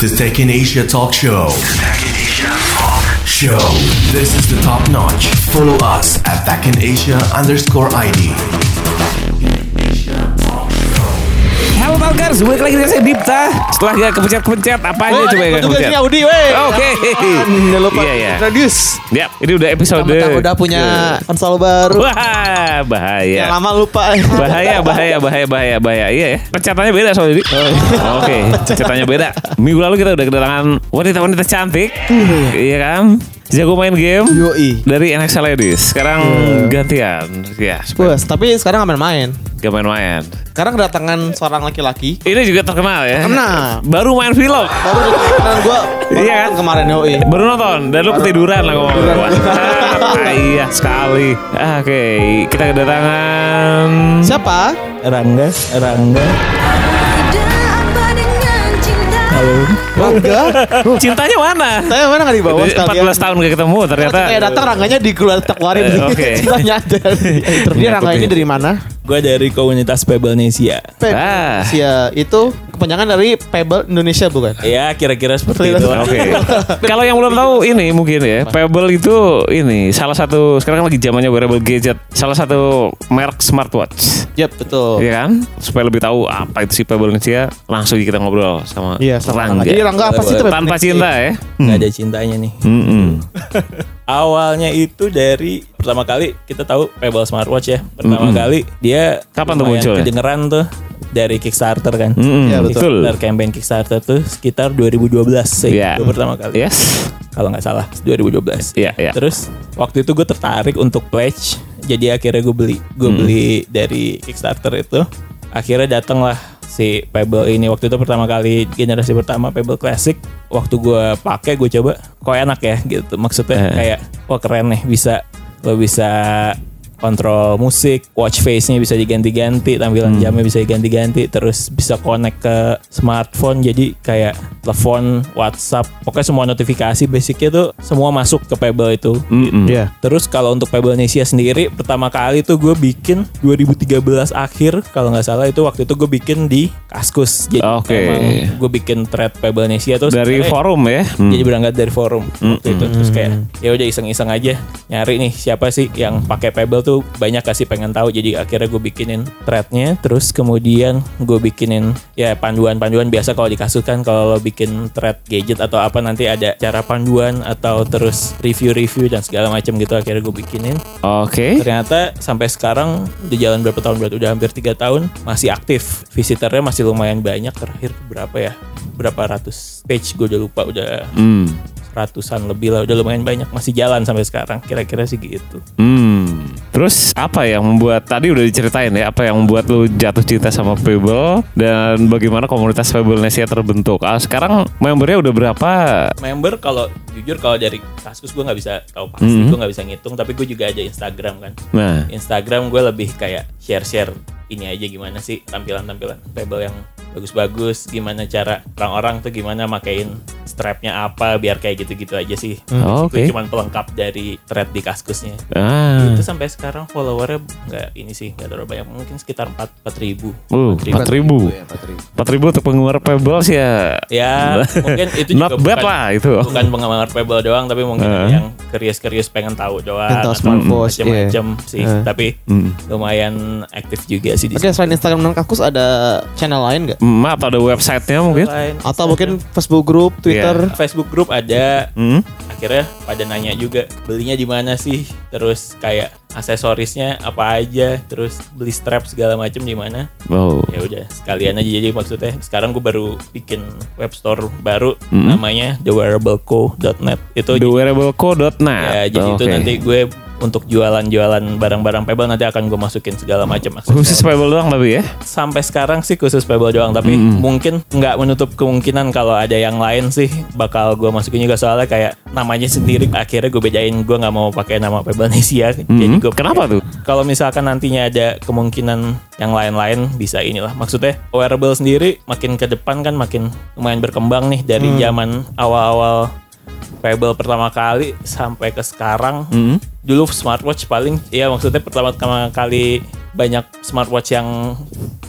The Tech in Asia Talk Show. The Tech in Asia Talk Show. This is the top notch. Follow us at Tech in Asia underscore ID. Halo Talkers, balik lagi dengan saya Dipta Setelah gak kepencet-kepencet, apa aja coba yang juga kepencet ini Audi weh. Oke. Jangan lupa Iya, iya. introduce. Ya, ini udah episode Kamu udah punya konsol baru. Wah, bahaya Yang lama lupa. Bahaya, bahaya, bahaya, bahaya, bahaya Iya ya, pencetannya beda soalnya Dik. Oke, pencetannya beda Minggu lalu kita udah kedatangan wanita-wanita cantik Iya kan Jago main game Yoi. dari NXT Ladies Sekarang gantian Ya, Bos, tapi sekarang nggak main-main. gak main-main Sekarang kedatangan seorang laki-laki. Ini juga terkenal ya Terkenal. Baru main film Baru kedatangan gue Iya kan? kemarin yoi. Baru nonton dan lu ketiduran lah ngomong. Wah, iya sekali. Ah, Oke, kita kedatangan Siapa? Rangga, Rangga. Rangga. Cintanya mana? Saya mana nggak dibawa sekalian? 14 tahun gak ketemu ternyata. Kayak datang Rangganya di keluar keluarin. Eh, oke. Cintanya ada. Interview Rangga ini dari mana? Gue dari komunitas Pebelnesia. Pebble Ah. Indonesia. Itu kepanjangan dari Pebble Indonesia bukan? Ya kira-kira seperti itu. Oke. Kalau yang belum tahu ini mungkin ya, Pebble itu ini salah satu sekarang kan lagi zamannya wearable gadget, salah satu merek smartwatch. Yap, betul. Iya kan? Supaya lebih tahu apa itu si Pebble Indonesia, langsung kita ngobrol sama Iya, sama Rangga. Jadi Rangga apa sih itu? Tanpa cinta ya. Gak ada cintanya nih. Mm-mm. Awalnya itu dari pertama kali kita tahu Pebble Smartwatch ya. Pertama Mm-mm. kali dia Kapan tuh munculnya? Kedengeran tuh dari Kickstarter kan. Mm-mm. Iya, betul. Betul. Dari campaign Kickstarter tuh sekitar 2012 sih. Iya. Itu pertama kali. Yes. Kalau nggak salah 2012. Iya, iya. Terus waktu itu gue tertarik untuk pledge. Jadi akhirnya gue beli. Gue Hmm. beli dari Kickstarter itu. Akhirnya datang lah si Pebble ini waktu itu pertama kali generasi pertama Pebble Classic. Waktu gue pakai gue coba kok enak ya gitu. Maksudnya Eh. kayak wah keren nih bisa lo bisa kontrol musik, watch face-nya bisa diganti-ganti, tampilan jamnya bisa diganti-ganti, terus bisa connect ke smartphone jadi kayak telepon, WhatsApp, pokoknya semua notifikasi basicnya tuh semua masuk ke Pebble itu. Mm-mm. Iya. Terus kalau untuk Pebble Indonesia sendiri pertama kali tuh gue bikin 2013 akhir kalau nggak salah itu waktu itu gue bikin di Kaskus. Jadi Oke. emang gue bikin thread Pebble Indonesia tuh Dari forum ya. Hmm. jadi berangkat dari forum waktu itu terus kayak ya udah iseng-iseng aja nyari nih siapa sih yang pakai Pebble tuh banyak kasih pengen tahu. Jadi akhirnya gue bikinin threadnya terus kemudian gue bikinin ya panduan-panduan biasa kalau di kasus kan kalau lo bikin thread gadget atau apa nanti ada cara panduan atau terus review-review dan segala macam gitu akhirnya gue bikinin. Oke. ternyata sampai sekarang udah jalan berapa tahun berarti udah hampir tiga tahun masih aktif. Visitornya masih lumayan banyak terakhir berapa ya? Berapa ratus page gue udah lupa udah Hmm. Ratusan lebih lah udah lumayan banyak masih jalan sampai sekarang kira-kira sih gitu Hmm. Terus apa yang membuat tadi udah diceritain ya apa yang membuat lu jatuh cinta sama Pebble dan bagaimana komunitas Pebble Indonesia terbentuk? Ah, sekarang membernya udah berapa? member kalau jujur kalau dari kasus gue nggak bisa tahu pasti Mhm. gue nggak bisa ngitung tapi gue juga ada Instagram kan Nah, Instagram gue lebih kayak share-share ini aja gimana sih tampilan-tampilan Pebble yang bagus-bagus gimana cara orang-orang tuh gimana makein strapnya apa biar kayak gitu-gitu aja sih Oh, Basically oke. cuman pelengkap dari thread di kaskusnya ah, itu sampai sekarang followernya nggak ini sih nggak terlalu banyak mungkin sekitar empat empat ribu uh, empat ribu, empat ribu untuk penggemar Pebble sih ya. ya mungkin itu juga Not bad bukan, lah itu. bukan penggemar Pebble doang tapi mungkin Eh. yang serius-serius pengen tahu doang atau macam-macam sih Eh. tapi Hmm. lumayan aktif juga sih di Oke, selain Instagram dan Kakus ada channel lain nggak? Hmm, atau ada websitenya mungkin? Selain Atau mungkin Facebook group, Twitter? Iya. Facebook group ada Hmm? akhirnya pada nanya juga belinya di mana sih terus kayak aksesorisnya apa aja terus beli strap segala macam di mana Wow. ya udah sekalian aja jadi maksudnya sekarang gue baru bikin web store baru Mm-mm. namanya thewearableco.net itu TheWearableCo.net. ya jadi itu Oke. nanti gue untuk jualan-jualan barang-barang Pebble nanti akan gue masukin segala macam khusus Pebble doang tapi ya. sampai sekarang sih khusus Pebble doang tapi mungkin nggak menutup kemungkinan kalau ada yang lain sih bakal gue masukin juga soalnya kayak namanya sendiri akhirnya gue bedain gue nggak mau pakai nama Pebble Nesia jadi Hmm. gue Kenapa tuh? kalau misalkan nantinya ada kemungkinan yang lain-lain bisa inilah maksudnya wearable sendiri makin ke depan kan makin lumayan berkembang nih dari zaman awal-awal Pebble pertama kali sampai ke sekarang Hmm. Dulu smartwatch paling ya maksudnya pertama kali banyak smartwatch yang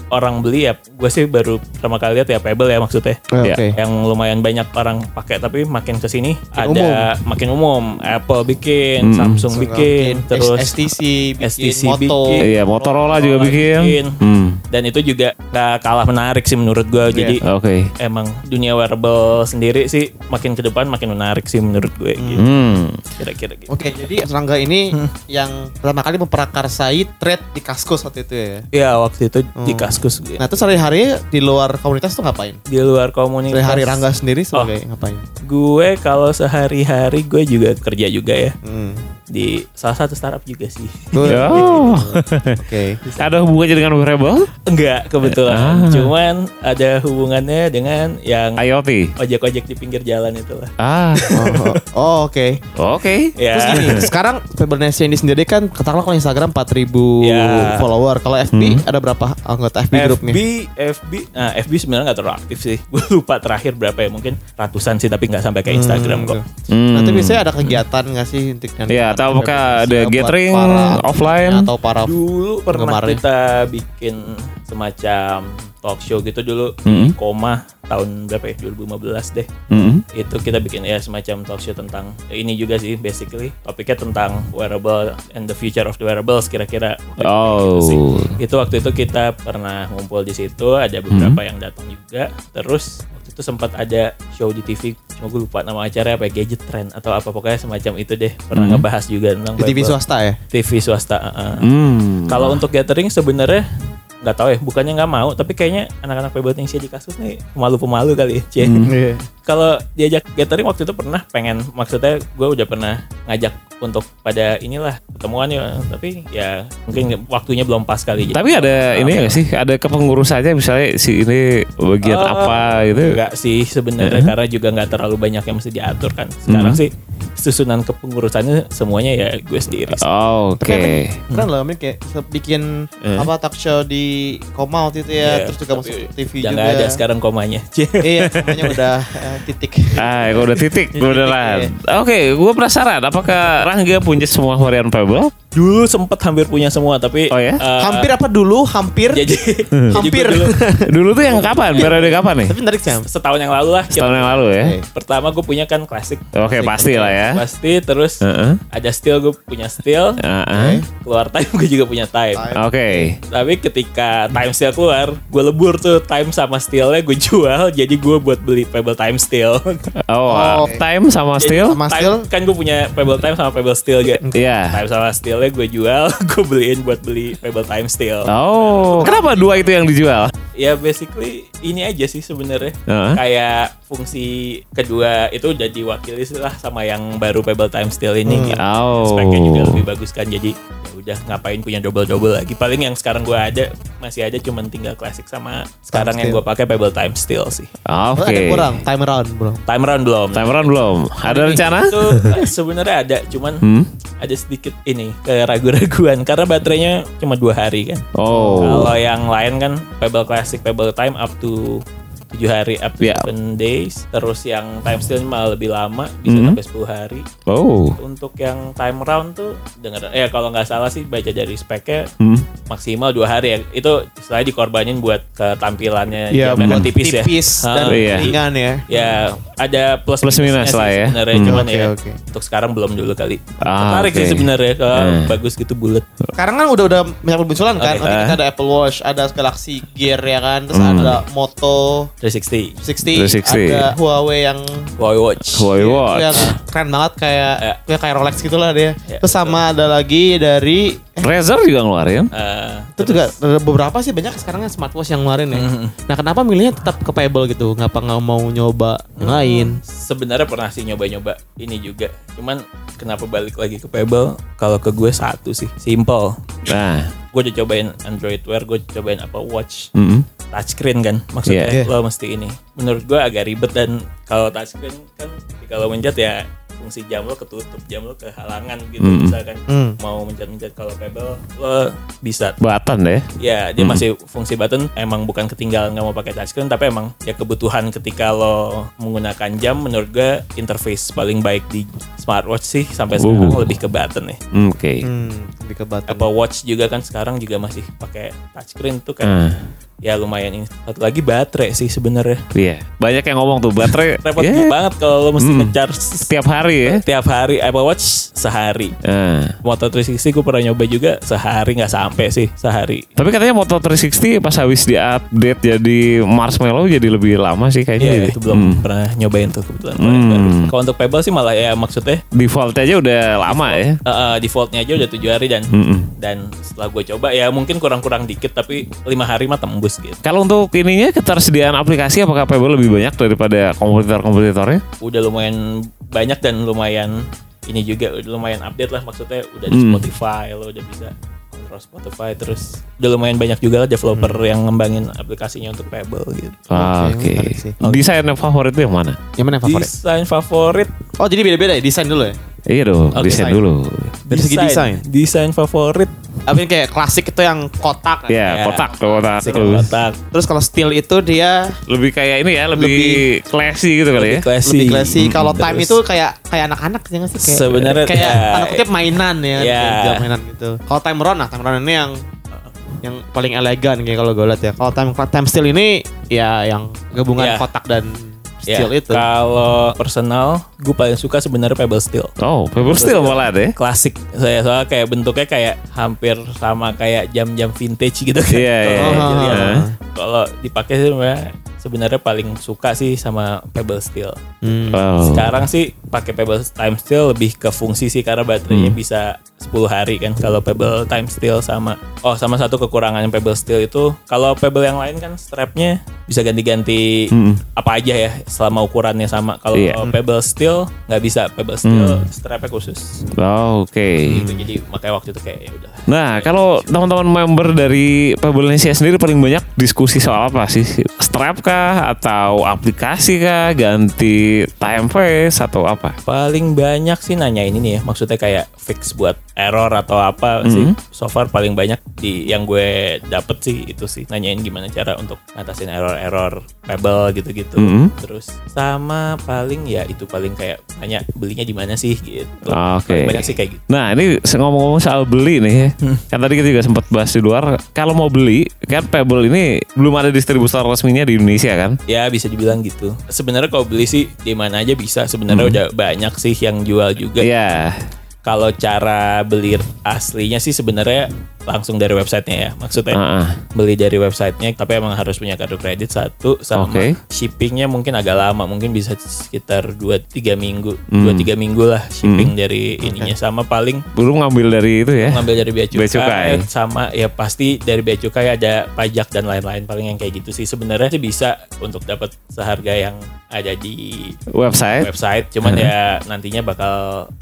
orang beli ya gue sih baru pertama kali lihat ya Pebble ya maksudnya Oke. Ya. yang lumayan banyak orang pakai tapi makin ke sini Makin ada makin umum Apple bikin Hmm. Samsung bikin Bikin, terus STC, bikin STC Moto. bikin. Iya, Motorola juga Motorola bikin. bikin. Hmm. dan itu juga gak kalah menarik sih menurut gue jadi Oke. emang dunia wearable sendiri sih makin ke depan makin menarik sih menurut gue gitu. Hmm. kira-kira gitu Oke, jadi Serangga ini Hmm. yang pertama kali memprakarsai trade di Kaskus waktu itu ya. ya waktu itu di Hmm. kaskus gue Nah, terus sehari-hari di luar komunitas tuh ngapain? di luar komunitas Sehari-hari Rangga sendiri Oh. sebagai ngapain? gue kalau sehari-hari gue juga kerja juga ya Hmm. di salah satu startup juga sih. Oh. Oke. Ada hubungannya dengan wearable? enggak kebetulan Ah. cuman ada hubungannya dengan yang IoT. ojek-ojek di pinggir jalan itulah Ah. Oh, oh, oke. Oke. ya Terus gini, sekarang Fibonacci ini sendiri kan katakanlah kalau Instagram 4000 Ya. follower. Kalau FB ada berapa anggota FB, grupnya? FB FB nah FB sebenarnya nggak terlalu aktif sih gue lupa terakhir berapa ya mungkin ratusan sih tapi nggak sampai kayak Instagram kok Hmm. Nanti biasanya ada kegiatan nggak sih untuk Iya, atau apakah ada gathering para- offline? atau para dulu pernah kita bikin semacam talk show gitu dulu Hmm. di koma tahun berapa ya 2015 deh Hmm. itu kita bikin ya semacam talk show tentang ini juga sih basically topiknya tentang wearable and the future of the wearables kira-kira Oh. Gitu sih. itu waktu itu kita pernah ngumpul di situ ada beberapa yang datang juga terus waktu itu sempat ada show di TV cuma gue lupa nama acara apa ya, gadget trend atau apa pokoknya semacam itu deh pernah ngebahas juga tentang di TV swasta ya? TV swasta uh-uh. Hmm. Kalau untuk gathering sebenarnya nggak tahu ya, bukannya nggak mau, tapi kayaknya anak-anak Pebble Indonesia di kasus nih pemalu-pemalu kali ya. Cie. Iya. Kalau diajak gathering waktu itu pernah pengen, maksudnya gue udah pernah ngajak untuk pada inilah ketemuan ya, tapi ya mungkin waktunya belum pas kali. Tapi ada ini nggak sih? Ada kepengurusannya misalnya si ini bagian Oh, apa gitu? Enggak sih sebenarnya karena juga nggak terlalu banyak yang mesti diatur kan. Sekarang sih susunan kepengurusannya semuanya ya gue sendiri. sih. Oh, Oke. Emang Keren loh, Min kayak bikin apa talk show di Koma waktu itu ya, Iya, terus juga tapi masuk TV udah juga. nggak ada sekarang komanya. Iya, semuanya udah eh, titik. Ah, gue udah titik, gue udah lah. Iya. Oke, gue penasaran. Apakah Rangga punya semua varian Pebble? Dulu sempet hampir punya semua tapi Oh ya? eh, hampir apa dulu? Hampir. jadi Hampir. dulu Dulu tuh yang kapan? Periode kapan nih? Tapi menarik sih. Setahun yang lalu lah. Setahun yang lalu ya? Pertama gue punya kan klasik. Oke, pasti lah ya. Pasti terus Heeh. ada steel gue punya steel. Heeh. Keluar time gue juga punya time. Time. Oke. Tapi ketika time steel keluar, gue lebur tuh time sama steelnya gue jual. Jadi gue buat beli Pebble Time Steel. Oh, Oh. time sama steel? Sama Time- steel. kan gue punya Pebble Time sama Pebble Steel gitu. Iya. Time sama steelnya gue jual, gue beliin buat beli Pebble Time Steel. Oh, kenapa dua itu yang dijual? Ya basically ini aja sih sebenarnya. Heeh. Kayak fungsi kedua itu udah diwakili lah sama yang baru Pebble Time Steel ini. gitu. Oh. Speknya juga lebih bagus kan. Jadi udah ngapain punya double-double lagi. Paling yang sekarang gua ada masih ada cuman tinggal klasik sama sekarang yang gua pakai Pebble Time Steel sih. Oke. Ada kurang time around, Bro. Time round belum. Time run belum? Ada rencana? Itu eh, sebenarnya ada, cuman Hmm? ada sedikit ini keraguan-raguan karena baterainya cuma dua hari kan. Oh. Kalau yang lain kan Pebble Classic, Pebble Time up to 7 hari up to Ya. 7 days. Terus yang time steal malah lebih lama, bisa Mhm. sampai 10 hari. Oh. Untuk yang time round tuh denger ya kalau nggak salah sih baca dari speknya Hmm. maksimal dua hari ya. Itu istilahnya dikorbanin buat ketampilannya Iya, mereka buat tipis, ya. dan Ah, Iya. ringan ya. Ya ada plus, Plus minusnya minus lah ya. Sebenarnya Hmm. cuman Oke, ya oke. untuk sekarang belum dulu kali. Ah, Tertarik sih sebenarnya kalau Hmm. bagus gitu bulat. Sekarang kan udah udah banyak bermunculan kan. Oke. Nanti kita ada Apple Watch, ada Galaxy Gear ya kan, terus Hmm. ada Moto 360 60, 360. ada Huawei yang Huawei Watch. Huawei yang Watch. keren banget kayak Ya. ya kayak Rolex gitulah dia. Ya, terus sama ada lagi dari Razer juga ngeluarin. Eh, itu juga ada beberapa sih banyak sekarang smartwatch yang ngeluarin ya. Mhm. Nah kenapa milihnya tetap ke Pebble gitu? Ngapa nggak mau nyoba yang lain? sebenarnya pernah sih nyoba-nyoba ini juga. Cuman kenapa balik lagi ke Pebble? Kalau ke gue satu sih, simple. Nah. Gue udah cobain Android Wear, gue cobain Apple Watch, Mm-mm. touchscreen kan. Maksudnya Iya. lo mesti ini. Menurut gue agak ribet dan kalau touchscreen kan kalau mencet ya fungsi jam lo ketutup, jam lo kehalangan gitu Hmm. misalkan Hmm. mau mencet-mencet kalau Pebble lo bisa Button deh. Ya, dia masih fungsi button emang bukan ketinggalan nggak mau pakai touchscreen tapi emang ya kebutuhan ketika lo menggunakan jam menurut gue interface paling baik di smartwatch sih sampai sekarang Uh. lebih ke button ya. Oke. Hmm, lebih ke button. Apple Watch juga kan sekarang juga masih pakai touchscreen tuh kan. Ah, Ya lumayan ini. Satu lagi baterai sih sebenarnya. Iya. Banyak yang ngomong tuh baterai. Repot ya, banget kalau lo mesti Hmm. ngecharge Setiap hari ya. tiap hari Apple Watch sehari. Ah. Moto 360 gue pernah nyoba juga sehari nggak sampai sih sehari. Tapi katanya Moto 360 pas habis di update jadi marshmallow jadi lebih lama sih kayaknya. Jadi. itu belum Hmm. pernah nyobain tuh kebetulan. Hmm. Kalau untuk Pebble sih malah ya maksudnya Default aja udah lama ya. uh, uh, defaultnya aja udah tujuh hari dan Mm-mm. dan setelah gue coba ya mungkin kurang-kurang dikit tapi lima hari mah tembus gitu. Kalau untuk ininya ketersediaan aplikasi apakah Pebble lebih banyak daripada kompetitor-kompetitornya? Udah lumayan banyak dan lumayan ini juga lumayan update lah maksudnya udah di Hmm. Spotify lo udah bisa kontrol Spotify terus udah lumayan banyak juga lah developer yang ngembangin aplikasinya untuk Pebble gitu. Ah, Oke, Oke. menarik sih. Desain yang favorit itu yang mana? Yang mana yang favorit? Desain favorit Oh jadi beda-beda ya desain dulu ya? Iya dong, Oke, desain desain. dulu. Dari segi desain. Desain favorit Apa ini kayak klasik itu yang kotak. kan? Ya, Ya, kotak, kotak. Terus. kotak. Terus kalau steel itu dia Lebih kayak ini ya, lebih, Lebih- classy gitu kali ya. Lebih classy. lebih classy. Kalau Hmm, time terus- itu kayak kayak anak-anak ya nggak sih? Kayak, Sebenarnya kayak ya- tanda kutip mainan ya, kayak mainan gitu. Kalau time run nah time run ini yang yang paling elegan kayak kalau gue lihat ya. Kalau time time steel ini ya yang gabungan Ya. kotak dan Ya, steel itu. Kalau personal, gue paling suka sebenarnya Pebble Steel. Oh, Pebble Steel malah deh. Klasik saya soalnya kayak bentuknya kayak hampir sama kayak jam-jam vintage gitu kan. Iya, iya. Oh. Heeh. Kalau dipakai sih sebenarnya sebenarnya paling suka sih sama Pebble Steel. Hmm. Oh. Sekarang sih pakai Pebble Time Steel lebih ke fungsi sih karena baterainya Hmm. bisa 10 hari kan. Kalau Pebble Time Steel sama oh sama satu kekurangan Pebble Steel itu kalau Pebble yang lain kan strapnya bisa ganti-ganti Hmm. apa aja ya selama ukurannya sama. Kalau Iya. Pebble Steel nggak bisa Pebble Steel Hmm. strapnya khusus. Oh, Oke. Gitu. Jadi makanya waktu itu kayak ya udah. Nah, kalau teman-teman member dari Pebble Indonesia sendiri paling banyak diskusi soal apa sih? Strap kah atau aplikasi kah? Ganti time phase atau apa? Paling banyak sih nanya ini nih ya, maksudnya kayak fix buat error atau apa Hmm. sih. So far paling banyak di yang gue dapet sih itu sih nanyain gimana cara untuk ngatasin error-error Pebble gitu-gitu. Mhm. Terus sama paling ya itu paling kayak nanya belinya di mana sih gitu. Oke. Paling banyak sih kayak gitu. Nah ini ngomong-ngomong soal beli nih ya. Kan tadi kita juga sempat bahas di luar. Kalau mau beli, kan Pebble ini belum ada distributor resminya di Indonesia kan? Ya bisa dibilang gitu. Sebenarnya kalau beli sih di mana aja bisa. Sebenarnya udah banyak sih yang jual juga. Iya. Kalau cara beli aslinya sih sebenarnya langsung dari websitenya ya. Maksudnya Heeh. beli dari websitenya, tapi emang harus punya kartu kredit satu sama Oke. shippingnya mungkin agak lama, mungkin bisa sekitar 2-3 minggu, Hmm. 2-3 minggu lah shipping dari ininya sama paling Belum ngambil dari itu ya? ngambil dari bea cukai, Bea cukai. sama ya pasti dari bea cukai ada pajak dan lain-lain paling yang kayak gitu sih sebenarnya sih bisa untuk dapat seharga yang ada di Website. website cuman ya nantinya bakal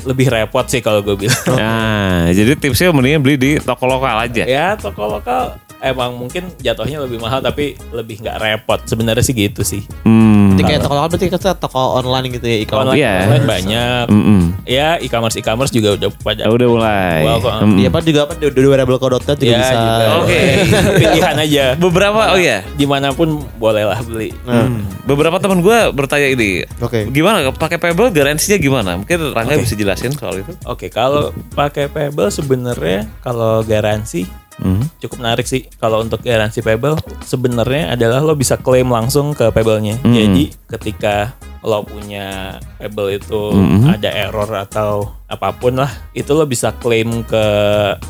lebih repot sih kalau gue bilang Nah, jadi tipsnya mendingan beli di toko lokal aja. ya toko lokal emang mungkin jatuhnya lebih mahal tapi lebih nggak repot sebenarnya sih gitu sih Hmm. Jadi kayak toko lokal berarti kita toko online gitu ya e-commerce. online, Iya. online banyak Mm-mm. ya e-commerce e-commerce juga udah pada Udah mulai. Wow, kok. Mm. Iya, apa juga apa di wearable.co.id juga ya bisa. juga Oke. pilihan aja Beberapa, oh iya. di mana pun boleh lah beli Hmm. Beberapa teman gue bertanya ini, Oke. gimana pakai Pebble garansinya gimana? Mungkin Rangga bisa jelasin soal itu. Oke, kalau pakai Pebble sebenarnya kalau garansi Hmm. cukup menarik sih. Kalau untuk garansi Pebble sebenarnya adalah lo bisa klaim langsung ke Pebble-nya. Hmm. Jadi ketika lo punya Pebble itu Hmm. ada error atau apa pun lah, itu lo bisa klaim ke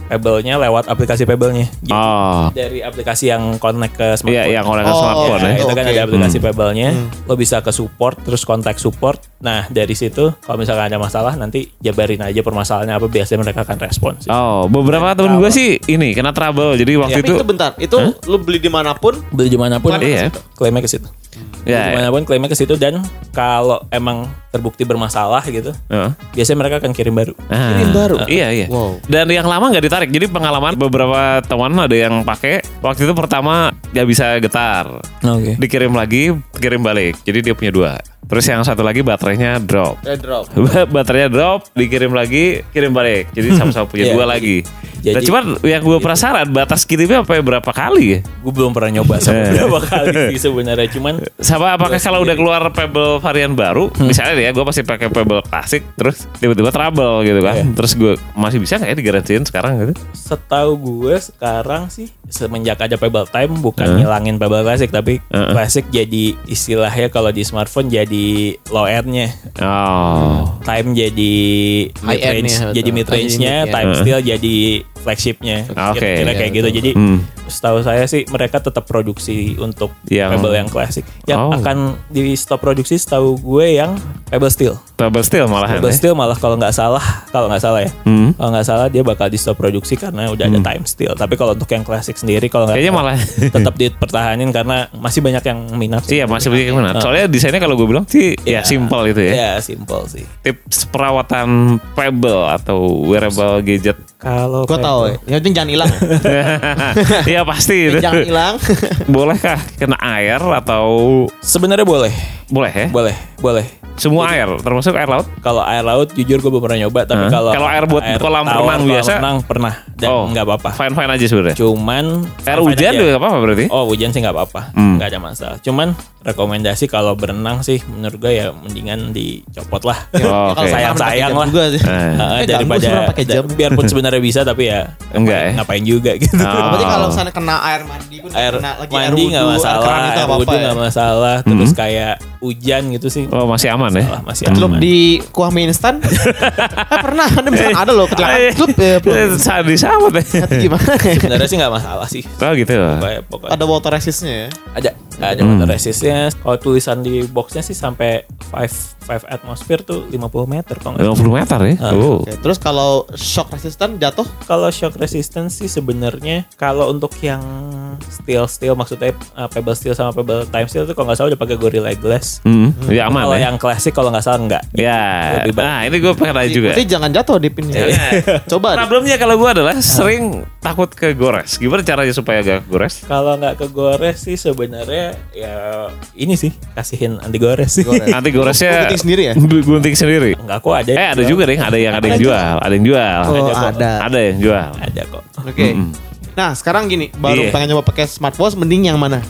Pebble-nya lewat aplikasi Pebble-nya. Jadi Oh, dari aplikasi yang connect ke smartphone. iya yang oleh Oh, smartphone Ya, ya. itu kan Oke. ada aplikasi Hmm. Pebble-nya. Lo bisa ke support, terus kontak support. Nah, dari situ kalau misalkan ada masalah nanti jabarin aja permasalahannya apa biasanya mereka akan respon sih. Oh, beberapa temen gue sih ini kena trouble. Jadi waktu Tapi itu, itu bentar, itu lu beli di mana pun Beli di mana pun, Iya. klaimnya ke situ. Ya, di mana pun klaimnya ke situ dan kalau emang terbukti bermasalah gitu, Heeh. biasanya mereka akan kirim baru. Ah, Kirim baru? Iya iya. Wow. Dan yang lama nggak ditarik. Jadi pengalaman beberapa teman ada yang pakai waktu itu pertama nggak bisa getar. Oke. Dikirim lagi, kirim balik. Jadi dia punya dua. Terus yang satu lagi baterainya drop. Eh, drop. baterainya drop, dikirim lagi, kirim balik. Jadi sama-sama punya Iya. dua lagi. Jadi- nah, cuman yang gue penasaran batas kirimnya apa berapa kali ya? Gue belum pernah nyoba sama Eh. berapa kali sih sebenarnya cuman Sama apakah kalau udah keluar Pebble varian baru, Hmm. misalnya ya gue pasti pakai Pebble klasik, terus tiba-tiba trouble gitu kan, Iya. terus gue masih bisa nggak ya digarantiin sekarang gitu? setahu gue sekarang sih semenjak ada Pebble Time bukan Heeh. ngilangin Pebble Classic tapi Heeh. Classic jadi istilahnya kalau di smartphone jadi low end-nya. Oh, Time jadi mid High range, jadi mid Jadi range-nya, ya. time still jadi flagship-nya. Oke. Kira-kira Iya, kayak gitu. betul, Jadi Hmm. setahu saya sih mereka tetap produksi untuk Yang- Pebble yang klasik. Yang Oh. akan di stop produksi setahu gue yang Pebble Steel. Pebble Steel malahan Pebble ya? Steel malah kalau nggak salah, kalau nggak salah ya. Hmm. Kalau nggak salah dia bakal di stop produksi karena udah ada time steel. Tapi kalau untuk yang klasik sendiri kalau nggak Kayaknya malah tetap dipertahanin karena masih banyak yang minat. sih. Iya masih banyak yang minat. Soalnya desainnya kalau gue bilang sih ya Iya. simple itu ya. Ya simple sih. Tips perawatan Pebble atau wearable gadget. Kalau tahu ya. Yang penting jangan hilang. Iya pasti itu. jangan hilang. Bolehkah kena air atau Sebenarnya boleh, boleh ya? boleh, boleh. Semua air, termasuk air laut? Kalau air laut jujur gue belum pernah nyoba, tapi Hah? kalau Kalau air buat kolam tawar, renang kolam biasa? renang pernah dan oh, nggak apa-apa. Fine fine aja sebenarnya. Cuman Air fine-fine hujan aja. juga nggak apa-apa berarti? Oh hujan sih nggak apa-apa, Hmm. nggak ada masalah. Cuman rekomendasi kalau berenang sih menurut gue ya mendingan dicopot lah. Oh, oke. Sayang-sayang lah. Juga sih. Eh. Heeh, Eh, ganggu daripada pakai jam. biarpun sebenarnya bisa tapi ya Enggak ya? ngapain juga gitu. Oh. Berarti kalau misalnya kena air mandi pun air kena lagi mandi air nggak wudhu, masalah, itu air apa wudhu apa ya. nggak masalah. Terus kayak hujan gitu sih, Oh masih aman ya? malah masih Celup aman. di kuah mie instan. eh, pernah ada misalkan ada loh kecelakaan. Celup ya. Eh, Sadi sama deh. Hati gimana ya? Sebenarnya sih nggak masalah sih. Oh gitu. Pokoknya, pokoknya Ada water resistnya ya. ada ada Hmm. water resistnya. Kalau tulisan di boxnya sih sampai 5 5 atmosphere tuh 50 meter kalau nggak 50 meter ya? Ah. Oh. Oke, Terus kalau shock resistant jatuh Kalau shock resistance sih sebenarnya kalau untuk yang steel steel maksudnya uh, pebble steel sama pebble time steel tuh kalau nggak salah udah pakai gorilla glass. Hmm, ya aman Kalau ya. yang klasik kalau nggak salah enggak. Ya, baik. nah ini gue pengen tanya juga. Berarti jangan jatuh di pin. Coba. deh. Problemnya kalau gue adalah sering takut ke gores. Gimana caranya supaya gak gores? Kalau nggak kegores sih sebenarnya ya ini sih kasihin anti gores sih. Gores. Nanti goresnya Gunting sendiri ya? Gunting sendiri. Enggak kok ada. Eh ada juga deh, ada yang ada yang jual, ada yang jual. Oh, Ada ada. Ada yang jual. Ada kok. Oke. Nah, sekarang gini, baru Iya. pengen nyoba pakai smartwatch mending yang mana?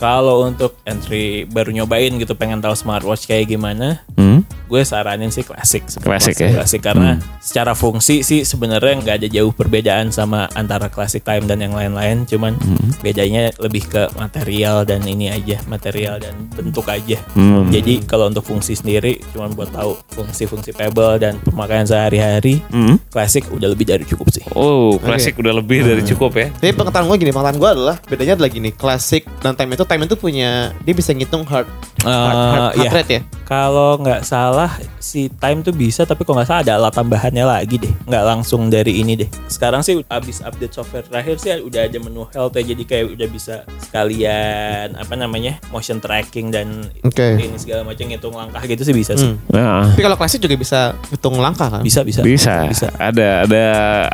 Kalau untuk entry baru nyobain gitu pengen tahu smartwatch kayak gimana, Hmm? gue saranin sih klasik Klasik ya? klasik karena secara fungsi sih sebenarnya nggak ada jauh perbedaan sama antara classic time dan yang lain-lain cuman bedanya lebih ke material dan ini aja material dan bentuk aja Hmm. jadi kalau untuk fungsi sendiri cuman buat tahu fungsi-fungsi pebble dan pemakaian sehari-hari Hmm? klasik udah lebih dari cukup sih Oh, klasik udah lebih dari cukup ya. Tapi pengetahuan gue gini, pengetahuan gue adalah bedanya adalah gini, klasik dan time itu time itu punya dia bisa ngitung heart heart, heart, Eh, heart iya. rate ya. Kalau nggak salah si time tuh bisa tapi kalau nggak salah ada alat tambahannya lagi deh nggak langsung dari ini deh sekarang sih abis update software terakhir sih udah ada menu health ya jadi kayak udah bisa sekalian apa namanya motion tracking dan Oke. ini segala macam ngitung langkah gitu sih bisa sih Hmm. Nah, Tapi kalau klasik juga bisa hitung langkah kan? bisa bisa bisa. bisa Ada ada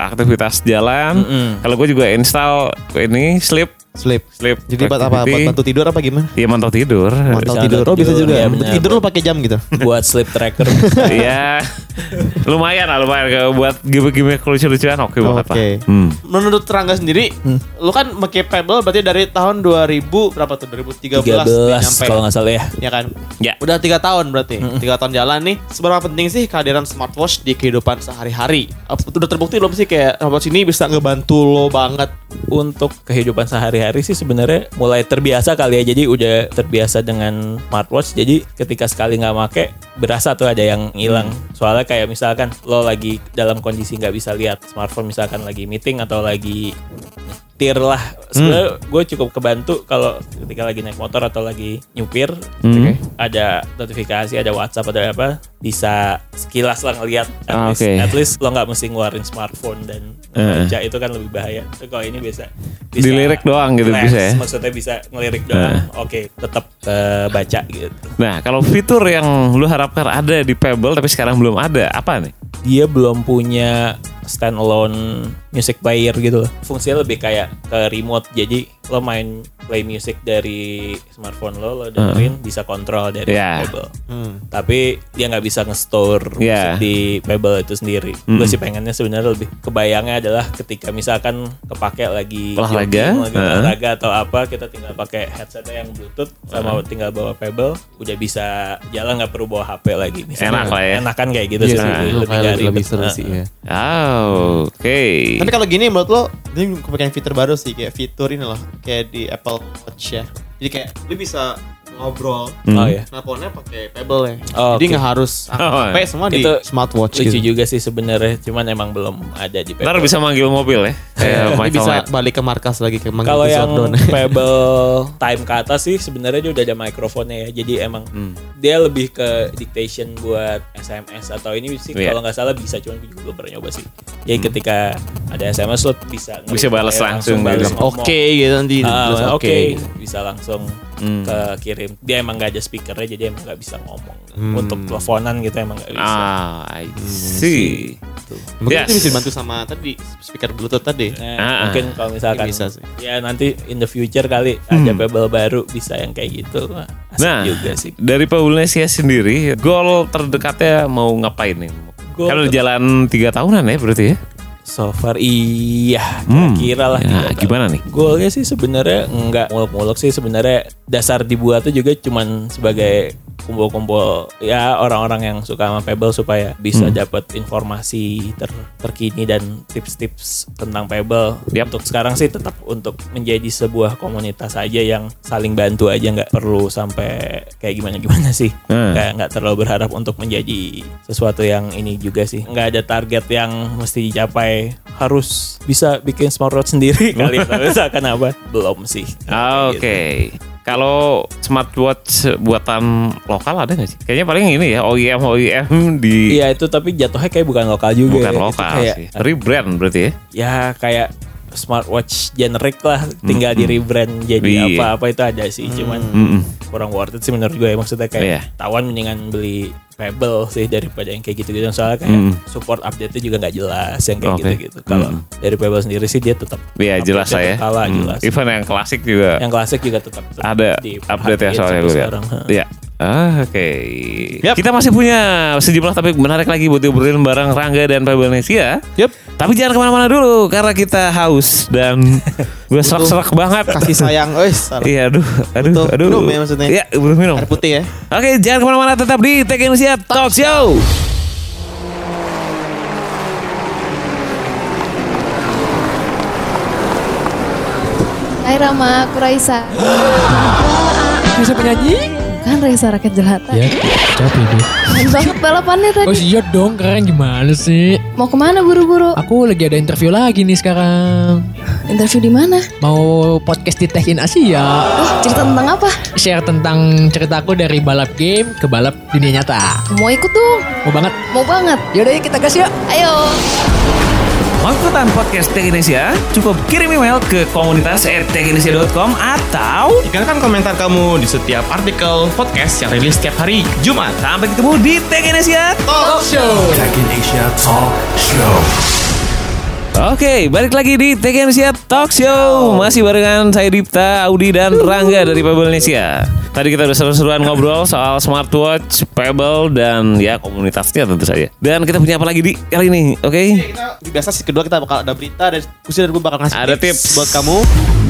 aktivitas jalan. Mm-mm. Kalau gue juga install ini sleep Sleep. sleep. Jadi buat apa? Buat bantu tidur apa gimana? Iya mantau tidur. Mantau tidur. Oh bisa tidur, juga. iya, ya. benar. tidur lu pakai jam gitu. buat sleep tracker Iya. lumayan lah lumayan kalau buat gimmick-gimmick lucu-lucuan oke banget lah. Oke. Hmm. Menurut Rangga sendiri, lu kan pakai Pebble berarti dari tahun 2000 berapa tuh? 2013 dia 13 nyampe. kalau nggak salah ya Ya kan? Ya. Udah tiga tahun berarti. Tiga tahun jalan nih. Seberapa penting sih kehadiran smartwatch di kehidupan sehari-hari? Apa- Udah terbukti belum sih kayak smartwatch ini bisa ngebantu lo banget? untuk kehidupan sehari-hari sih sebenarnya mulai terbiasa kali ya. Jadi udah terbiasa dengan smartwatch. Jadi ketika sekali nggak make berasa tuh ada yang hilang. Soalnya kayak misalkan lo lagi dalam kondisi nggak bisa lihat smartphone misalkan lagi meeting atau lagi nyetir lah. Sebenarnya gue cukup kebantu kalau ketika lagi naik motor atau lagi nyupir Hmm. ada notifikasi ada WhatsApp ada apa bisa sekilas lah ngelihat at, Ah, least, oke. at least lo nggak mesti ngeluarin smartphone dan baca itu kan lebih bahaya. Tapi kalau ini bisa, Dilirik doang gitu relax, bisa ya? maksudnya bisa ngelirik doang. Oke tetap eh, baca gitu. Nah, kalau fitur yang lu harapkan ada di Pebble tapi sekarang belum ada, apa nih? dia belum punya standalone music player gitu loh fungsinya lebih kayak ke remote jadi lo main play music dari smartphone lo, lo dengerin bisa kontrol dari Iya. Pebble. Hmm. Tapi dia nggak bisa nge-store musik di Pebble itu sendiri. Gue sih pengennya sebenarnya lebih kebayangnya adalah ketika misalkan kepake lagi Olahraga, jogging, lagi olahraga atau apa, kita tinggal pakai headsetnya yang Bluetooth sama tinggal bawa Pebble, udah bisa jalan nggak perlu bawa HP lagi. Misalnya. Enak lah ya. Enakan kayak gitu Iya sih. sih, lebih, lebih, lebih seru sih ya. Oh, oke. Tapi kalau gini menurut lo, ini kepikiran fitur baru sih kayak fitur ini loh, kayak di Apple Watch ya. Jadi kayak lu bisa ngobrol, Hmm. Oh ya. teleponnya pakai Pebble ya. Oh, Jadi nggak harus Oh, HP semua di Itu smartwatch Lucu gitu. juga sih sebenarnya, cuman emang belum ada di Ntar Pebble. bisa manggil mobil ya. Kayak bisa Knight. balik ke markas lagi ke manggil Kalau yang. Pebble time ke atas sih sebenarnya dia udah ada mikrofonnya ya. Jadi emang Hmm. Dia lebih ke dictation buat SMS atau ini sih Iya. kalau nggak salah bisa cuman gue juga pernah nyoba sih. Jadi ketika ada SMS lo bisa Hmm. Bisa balas langsung balas gitu. Oke gitu nanti. Ah, tulis oke bisa langsung Hmm. ke kirim. Dia emang gak ada speakernya jadi emang nggak bisa ngomong. Hmm. Untuk teleponan gitu emang nggak bisa. Ah, I see. Mungkin Yes. itu bisa dibantu sama tadi speaker Bluetooth tadi. Nah, Ah, mungkin kalau misalkan Bisa sih. ya nanti in the future kali ada Pebble baru bisa yang kayak gitu. Asik Nah, juga sih. dari Paulinesia sendiri, goal terdekatnya mau ngapain nih? Goal ter- jalan tiga tahunan ya berarti ya? So far iya Hmm. kira-kira lah Ya, tahun. gimana nih? Goalnya sih sebenarnya nggak muluk-muluk sih sebenarnya dasar dibuatnya juga cuman sebagai kumpul-kumpul ya orang-orang yang suka sama Pebble supaya bisa Hmm. dapat informasi ter- terkini dan tips-tips tentang Pebble. Yap. Untuk sekarang sih tetap untuk menjadi sebuah komunitas aja yang saling bantu aja nggak perlu sampai kayak gimana-gimana sih. Hmm. Nggak nggak terlalu berharap untuk menjadi sesuatu yang ini juga sih. Nggak ada target yang mesti dicapai harus bisa bikin smartwatch sendiri kali ya. Tapi misalkan apa? Belum sih. Oke. gitu. Kalau smartwatch buatan lokal ada nggak sih? Kayaknya paling ini ya OEM OEM di Iya itu tapi jatuhnya kayak bukan lokal juga. bukan ya. Itu lokal kayak, sih. Rebrand berarti ya? Ya kayak smartwatch generic lah tinggal di rebrand jadi apa-apa itu ada sih cuman Mm-mm. kurang worth it sih menurut gue maksudnya kayak Iya. tawan mendingan beli Pebble sih daripada yang kayak gitu-gitu soalnya kayak Mm. support update-nya juga nggak jelas yang kayak Oke. gitu-gitu kalau Mm. dari Pebble sendiri sih dia tetap Iya jelas ya. update-nya kalah Hmm. jelas Even yang klasik juga yang klasik juga tetap, tetap ada diperhatiin update ya soalnya gue lihat. sekarang. Iya. Ah, Oke. Yap. Kita masih punya sejumlah topik menarik lagi buat diobrolin bareng Rangga dan Pak Indonesia. Yep. Tapi jangan ke mana-mana dulu karena kita haus dan gue serak-serak banget. Kasih sayang, wes. Iya, aduh, aduh, Butuh aduh. minum ya maksudnya? Iya, belum minum. Air putih ya. Oke, jangan ke mana-mana, tetap di Tech Indonesia Talk Show. Hai Rama, aku Raisa. Bisa penyanyi? Kan Raisa rakyat jelata. Ya, capek deh. Keren banget balapannya Oh tadi. iya dong, keren gimana sih? Mau ke mana buru-buru? Aku lagi ada interview lagi nih sekarang. Interview di mana? Mau podcast di Tech in Asia. Oh, cerita tentang apa? Share tentang ceritaku dari balap game ke balap dunia nyata. Mau ikut dong? Mau banget? Mau banget. Yaudah yuk kita gas yuk. Ayo. Mau ikutan podcast Tech Indonesia? Cukup kirim email ke komunitas @techindonesia.com atau Tinggalkan komentar kamu di setiap artikel podcast yang rilis setiap hari Jumat. sampai ketemu di Tech Indonesia Talk show. Tech in Asia Talk Show. Oke, balik lagi di Tech Indonesia Talk Show. Masih barengan saya Dipta, Audi dan Rangga dari Pebble Indonesia. Tadi kita udah seru-seruan ngobrol soal smartwatch, Pebble dan ya komunitasnya tentu saja. Dan kita punya apa lagi di kali ini? Oke. Kita biasa sih kedua kita bakal ada berita dan diskusi dan gue bakal ngasih Ada tips. buat kamu.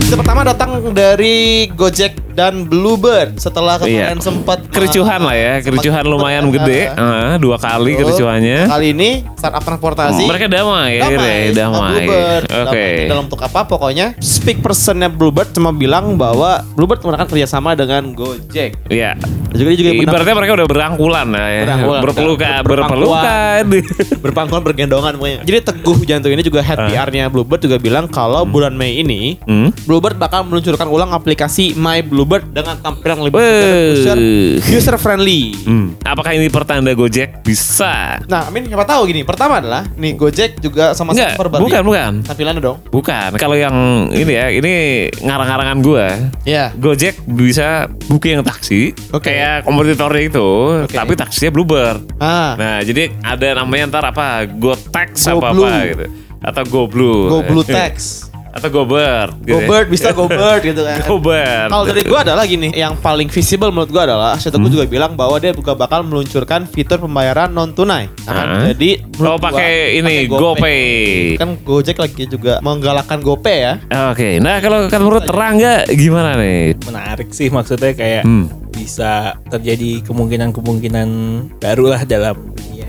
Kita pertama datang dari Gojek dan Bluebird setelah kemarin Iya. sempat Kericuhan lah ya, kericuhan lumayan gede. Ah, dua kali kericuhannya. Kali ini startup transportasi. Mereka damai, damai. sama Bluebird. Oke. Damai. Dalam untuk apa? Pokoknya speak personnya Bluebird cuma bilang bahwa Bluebird menggunakan kerjasama dengan Gojek. Iya. Dan juga juga Ibaratnya mereka udah berangkulan lah ya. Berangkulan. Berpelukan, Ber- berpelukan. berpangkuan bergendongan pokoknya. Jadi Teguh Jantung ini juga head PR-nya Bluebird juga bilang kalau bulan Mei ini Hmm? Bluebird bakal meluncurkan ulang aplikasi My Bluebird dengan tampilan lebih Weh. user friendly. Hmm. Apakah ini pertanda Gojek bisa? Nah, Amin siapa tahu gini. Pertama adalah nih Gojek juga sama Super baru bukan, bukan. Tampilannya dong. Bukan. Kalau yang ini ya, ini ngarang-ngarangan gua. Ya. Gojek bisa booking taksi Oke. kayak kompetitornya itu, Oke. tapi taksinya Bluebird. Ah. Nah, jadi ada namanya ntar apa? GoTax Go apa apa gitu. Atau Go Blue. Go Blue Tax. Atau Gobert. gitu Go ya. bisa go bird gitu kan. Gobert. Kalau dari gua adalah gini, yang paling visible menurut gua adalah Setoku juga bilang bahwa dia juga bakal meluncurkan fitur pembayaran non tunai. Ah. Jadi Oh gua, pakai ini GoPay. Kan Gojek lagi juga menggalakkan GoPay ya. Oke, nah kalau kan menurut Rangga gimana nih? menarik sih maksudnya kayak Hmm. bisa terjadi kemungkinan-kemungkinan baru lah dalam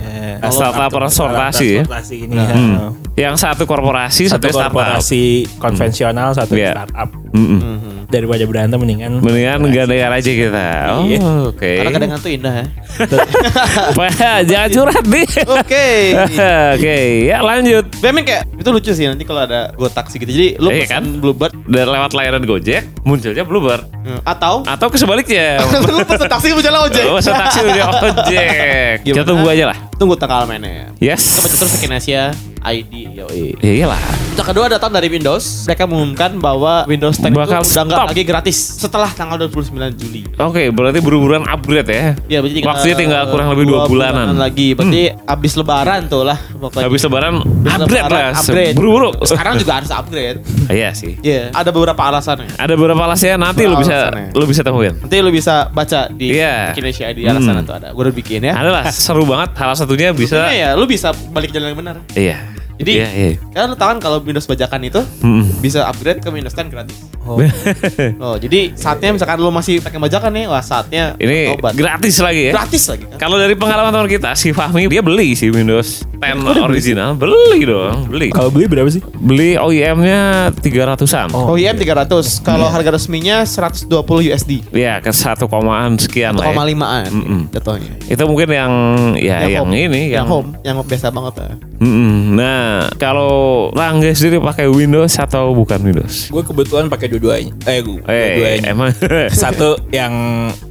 dunia Startup transportasi ya? transportasi ini Hmm. ya. Yang satu korporasi, satu satu startup. korporasi konvensional satu Iya. startup Mm-mm. daripada berantem mendingan Mendingan gandeng aja kita. Oh, Iya. oke. Karena kadang tuh indah ya. Wah, Jangan curhat nih. Oke. Oke, ya lanjut. Memang kayak itu lucu sih nanti kalau ada Go taksi gitu. Jadi lu Iya kan? Bluebird Dan lewat layanan Gojek munculnya Bluebird hmm, atau atau kesebaliknya. lu pesen taksi berjalan ojek. Oh, taksi udah ojek. Kita tunggu aja lah. Tunggu tanggal mainnya. Yes. Kita baca terus Asia ID yoi. Ya iyalah. Yang kedua datang dari Windows. Mereka mengumumkan bahwa Windows 10 Bakal itu udah nggak lagi gratis setelah tanggal 29 Juli. Oke, berarti buru-buruan upgrade ya. Ya, berarti tinggal, Waktunya tinggal kurang lebih dua bulanan. Hmm. lagi. Berarti abis lebaran tuh lah. pokoknya. Habis lebaran Abis upgrade lebaran, lah. Upgrade. Buru-buru. Sekarang juga harus upgrade. Iya sih. Iya, ada beberapa alasannya. Ada beberapa alasannya nanti lu bisa Alasannya. lu bisa temuin. Nanti lu bisa baca di Iya. Indonesia ID alasan Hmm. itu ada. Gue udah bikin ya. Adalah seru banget. Salah satunya bisa. Intinya ya, lu bisa balik jalan yang benar. Iya. Jadi, iya, iya. kan lu tahu kan kalau Windows bajakan itu Mm-mm. bisa upgrade ke Windows 10 gratis. Oh, jadi saatnya misalkan lu masih pakai bajakan nih, wah saatnya Ini tobat. gratis lagi ya. gratis lagi kan. Kalau dari pengalaman teman kita si Fahmi dia beli si Windows 10 original, beli dong, beli. kalau beli berapa sih Beli OEM-nya 300-an. Oh, OEM 300. Kalau harga resminya 120 USD. Iya, ke 1 komaan sekian lah. Ya. 1,5an Mm-mm. jatuhnya. Itu mungkin yang ya yang, home. ini yang, yang, home, yang biasa banget ya. Mm-mm. Nah, kalau Rangga sendiri pakai Windows atau bukan Windows? gue kebetulan pakai dua-duanya eh gue Eh, dua-duanya emang. satu yang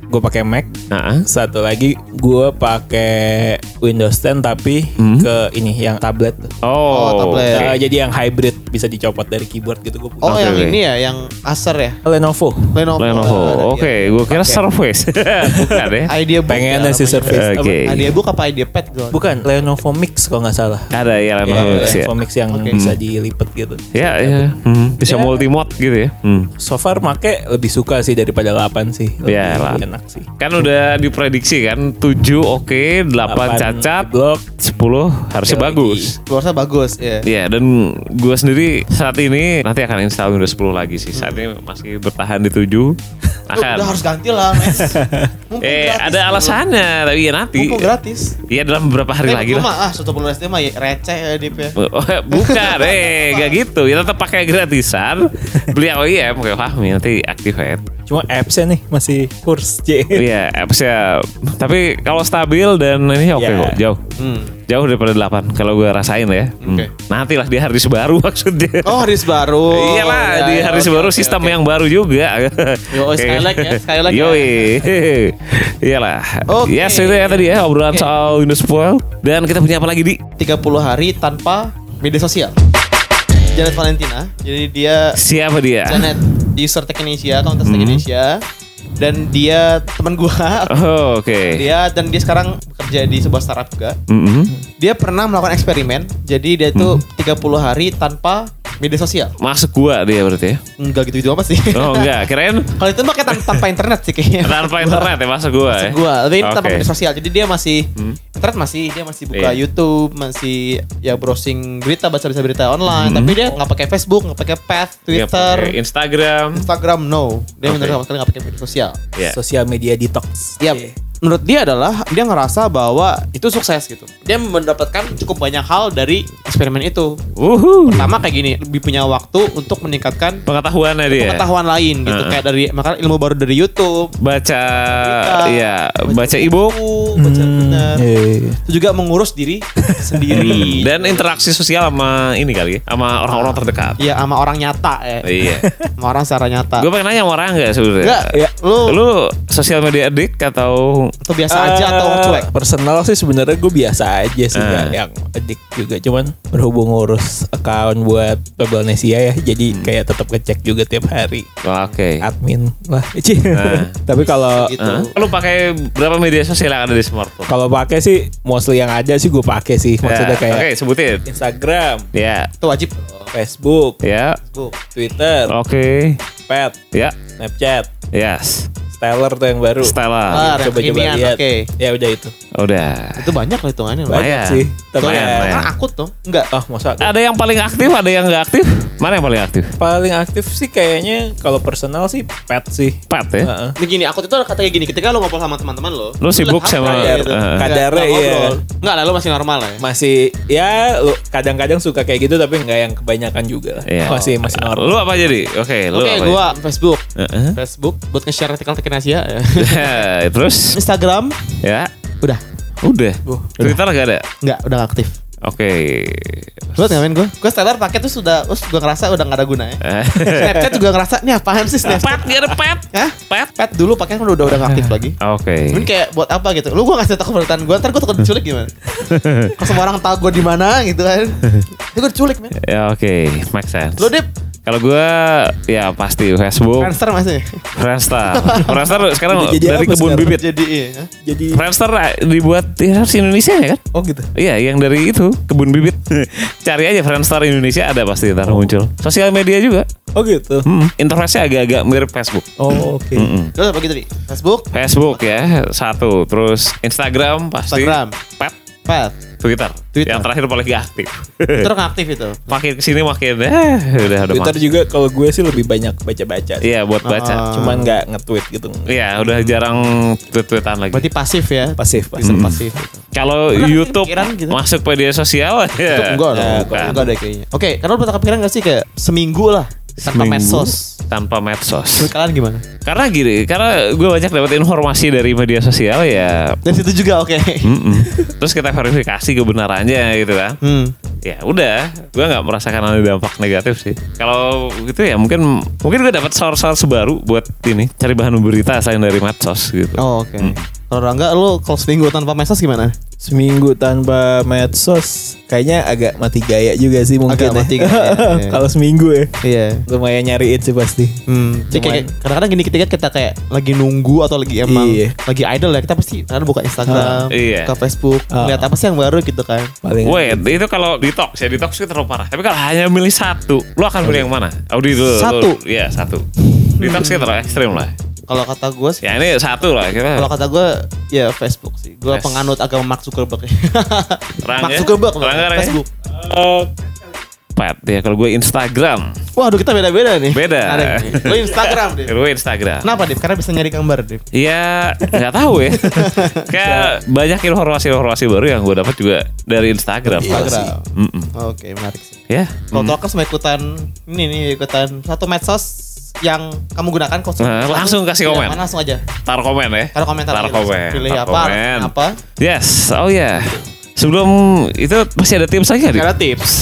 gue pakai Mac Nah, satu lagi gue pakai Windows 10 tapi Hmm. ke ini yang tablet oh, Oh, tablet. Eh, jadi yang hybrid bisa dicopot dari keyboard gitu gue Oh, Oke, yang ini ya, yang Acer ya. Lenovo Lenovo. Lenovo. Ada Oke, dia. gue kira Surface. bukan ya? Idea book pengen ya sih. Surface Oke. Apa? Idea book apa idea pad gitu. bukan Lenovo Mix kalau nggak salah Ada ya Lenovo Mix ya. Lenovo Mix yang Oke. bisa dilipet gitu Ya, ya. Hmm, Bisa Ya. multi mode gitu ya. Hmm. so far make lebih suka sih daripada 8 sih lebih Ya lah. Enak sih Kan udah diprediksi kan 7 oke, 8 8 cacat, blok 10 harusnya Oke, bagus. Luarnya bagus ya. Iya dan gue sendiri saat ini nanti akan install Windows 10 lagi sih. Saat ini masih bertahan di 7 Lu akan. udah harus ganti lah, Mas. Mumpung Eh ada bro. alasannya tapi ya nanti. Mumpung gratis. Iya dalam beberapa hari Eh, lagi lah. mah ah 110 SD mah ya, receh ya Dip ya. Oh, Bukan, eh gak gitu. Ya tetap pakai gratisan. Beli OEM kayak Fahmi nanti activate. Cuma appsnya nih masih kurs J Iya, appsnya. Tapi kalau stabil dan ini oke Ya. kok, jauh. Hmm. Jauh daripada 8 kalau gue rasain ya. Hmm. Oke. Nantilah di harddisk baru maksudnya. Oh, haris baru. Iyalah Ya, di ya, harddisk oke, baru oke, sistem oke. yang baru juga. Yo. Skylake ya, Skylake ya. Yoi. Iyalah. Oke. Yes, itu ya tadi ya obrolan Oke. soal Windows 10. Dan kita punya apa lagi di? 30 hari tanpa media sosial. Janet Valentina. Jadi dia Siapa dia? Janet user Tech Indonesia, akun Tech Hmm. Indonesia. Dan dia teman gua. Oh, Oke. Dia dan dia sekarang bekerja di sebuah startup juga. Mm-mm. Dia pernah melakukan eksperimen. Jadi dia tuh Hmm. 30 hari tanpa media sosial. Masuk gua dia berarti ya. Enggak gitu-gitu apa sih? Oh enggak, kirain Kalau itu mah kayak tan- tanpa internet sih kayaknya. tanpa internet ya masuk gua ya. Maksud gua, tapi ini tanpa media sosial. Jadi dia masih Hmm. internet masih dia masih buka Iya. YouTube, masih ya browsing berita, baca baca berita online. Hmm. Tapi dia nggak pakai Facebook, nggak pakai Path, Twitter, pakai Instagram. Instagram, no. Dia Oke. benar sama sekali nggak pakai media sosial. Ya. sosial media detox Iya. Menurut dia adalah dia ngerasa bahwa itu sukses gitu. Dia mendapatkan cukup banyak hal dari eksperimen itu. Uhu. Pertama kayak gini, lebih punya waktu untuk meningkatkan Pengetahuannya dia. pengetahuan lain gitu. Heeh. Kayak dari makanya ilmu baru dari YouTube, Baca Berita, ya, baca e-book buku, baca benar. iya. Itu juga mengurus diri sendiri. dan interaksi sosial sama ini kali ya, sama orang-orang terdekat. Iya sama orang nyata ya. Iya. Sama orang secara nyata. Gue pengen nanya sama orang nggak sebenarnya? Enggak, Ya. lu, Lu sosial media addict atau atau biasa aja atau Eh, cuek? Personal sih sebenarnya gue biasa aja sih Eh. nggak yang edik juga cuman berhubung ngurus account buat Pebelnesia ya jadi Hmm. kayak tetap ngecek juga tiap hari Oke. admin lah. Eh. tapi kalau Gitu. Lu pakai berapa media sosial yang ada di smartphone? kalau pakai sih mostly yang ada sih gue pakai sih maksudnya Ya, kayak Oke, sebutin. Instagram Ya. Itu wajib. Facebook, Ya. Twitter, Oke. Pet, Ya. Snapchat, Yes. Stellar tuh yang baru. Stella. Ah, Coba-coba kekinian, lihat. oke. Ya udah itu. Udah. Itu banyak loh hitungannya. loh. Lumayan. Banyak sih. Tapi ya, akut tuh. Enggak. Ah masa Ada yang paling aktif, ada yang nggak aktif. Mana yang paling aktif? paling aktif sih kayaknya kalau personal sih pet sih. Pat ya. Heeh. Ini gini, akut itu katanya gini, ketika lo ngobrol sama teman-teman lo. Lu sibuk lihat sama- HP gitu. nggak iya. ngobrol. Enggak lah, lo masih normal lah ya. Masih ya lu kadang-kadang suka kayak gitu tapi nggak yang kebanyakan juga. lah. Iya. Masih masih normal. Lu apa jadi? Oke, lu Oke, apa? gua Facebook. Heeh. Facebook buat nge-share artikel Tekken Asia ya. Terus Instagram ya udah udah. Twitter gak ada. enggak, udah nggak aktif. Oke. Lu ngapain gue? Gue Stellar pakai tuh sudah, terus gue ngerasa udah gak ada gunanya. Snapchat juga ngerasa, nih apaan sih Pet Snapchat? gak ada pet. Hah? Pet. Pet dulu pakai kan udah udah gak aktif lagi. Oke. Mungkin kayak buat apa gitu. Lu gue ngasih tau keberatan gue, ntar gue takut diculik gimana? Kalau semua orang tahu gue di mana gitu kan. Ini gue diculik men. Ya oke, make sense. Lu Dip, Kalau gue ya pasti Facebook, Friendster masih. Friendster. Friendster sekarang jadi dari kebun sekarang? bibit. Jadi iya. Jadi Friendster dibuat di harus Indonesia ya kan? oh gitu. Iya, yang dari itu kebun bibit. Cari aja Friendster Indonesia ada pasti ntar muncul. Sosial media juga. Oh gitu. Hmm, interface-nya agak-agak mirip Facebook. Oh oke. Mm-mm. Lu apa gitu nih? Facebook, Facebook ya satu, terus Instagram pasti. Instagram. Pet, Pet. Twitter. Twitter. Yang terakhir paling gak aktif. Twitter nggak aktif itu. makin ke sini makin eh udah udah Twitter juga kalau gue sih lebih banyak baca-baca. Iya buat baca. Ah. Cuman nggak nge-tweet gitu. Iya udah jarang tweet-tweetan lagi. Berarti pasif ya. Pasif, pasif. Bisa pasif. gitu. Kalau YouTube kepikiran gitu? masuk media sosial Itu ya. enggak dong. bukan. Enggak deh kayaknya. Oke, karena lu pernah kepikiran gak sih kayak seminggu lah tanpa medsos. Tanpa medsos. Menurut kalian gimana? Karena gini, karena gue banyak dapat informasi dari media sosial ya. Dari situ juga oke. mm-mm. Terus kita verifikasi kebenarannya gitu kan. Hmm. Ya udah, gue nggak merasakan ada dampak negatif sih. Kalau gitu ya mungkin mungkin gue dapat source-source baru buat ini cari bahan berita selain dari medsos gitu. Oh, oke. Kalau Rangga lu kalau seminggu tanpa medsos gimana? Seminggu tanpa medsos kayaknya agak mati gaya juga sih mungkin. Agak ya. mati gaya, iya. Kalau seminggu ya. Iya. Lumayan nyariin sih pasti. Hmm, kayak kadang-kadang gini ketika kita kayak lagi nunggu atau lagi emang Iya. lagi idol ya kita pasti kadang buka Instagram, Iya. buka Facebook, Ah. lihat apa sih yang baru gitu kan. Paling Wait, itu kalau detox ya detox itu terlalu parah. Tapi kalau hanya milih satu, lo akan pilih yang mana? Audi dulu. Satu. Lu- Iya satu. Detox itu terlalu ekstrim lah. Kalau kata gue sih, Ya ini satu lah kalau kata gue ya Facebook sih. Gue Yes. penganut agama Mark Zuckerberg. Mark Zuckerberg, Rangga, Rangga? Facebook. Pat ya kalau gue Instagram. Waduh kita beda-beda nih. Beda. Ada. Lo Instagram deh. Gue Instagram. Kenapa Dip? Karena bisa nyari gambar Dip. Ya nggak tahu ya. Kayak banyak informasi-informasi baru yang gue dapat juga dari Instagram. Instagram. Mm-mm. Oke menarik sih. Ya. Kalau Talkers mau ikutan ini nih ikutan satu medsos yang kamu gunakan kok Nah, langsung kasih komen. langsung aja. Taruh komen ya. Taruh komentar Taruh komen. Pilih Taruh apa, komen. apa. Yes. Oh ya. Sebelum itu masih ada tips lagi nggak? Ada tips.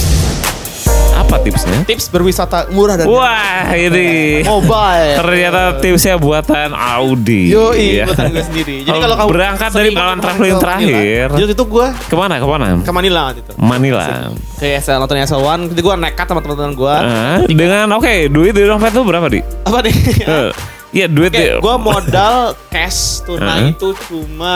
Apa tipsnya? Tips berwisata murah dan Wah ini mobile. ternyata tipsnya buatan Audi. Yo, Iya. buatan gue sendiri. Jadi Oh, kalau kamu berangkat dari pengalaman kemarin traveling terakhir. Jadi itu gue Ke mana ke mana? ke Manila waktu itu. Manila. Kayak SL nonton SL1, jadi gue nekat sama teman-teman gue. Ah, dengan oke duit di dompet tuh berapa di? Apa nih? Iya duit di. gue modal cash tunai itu cuma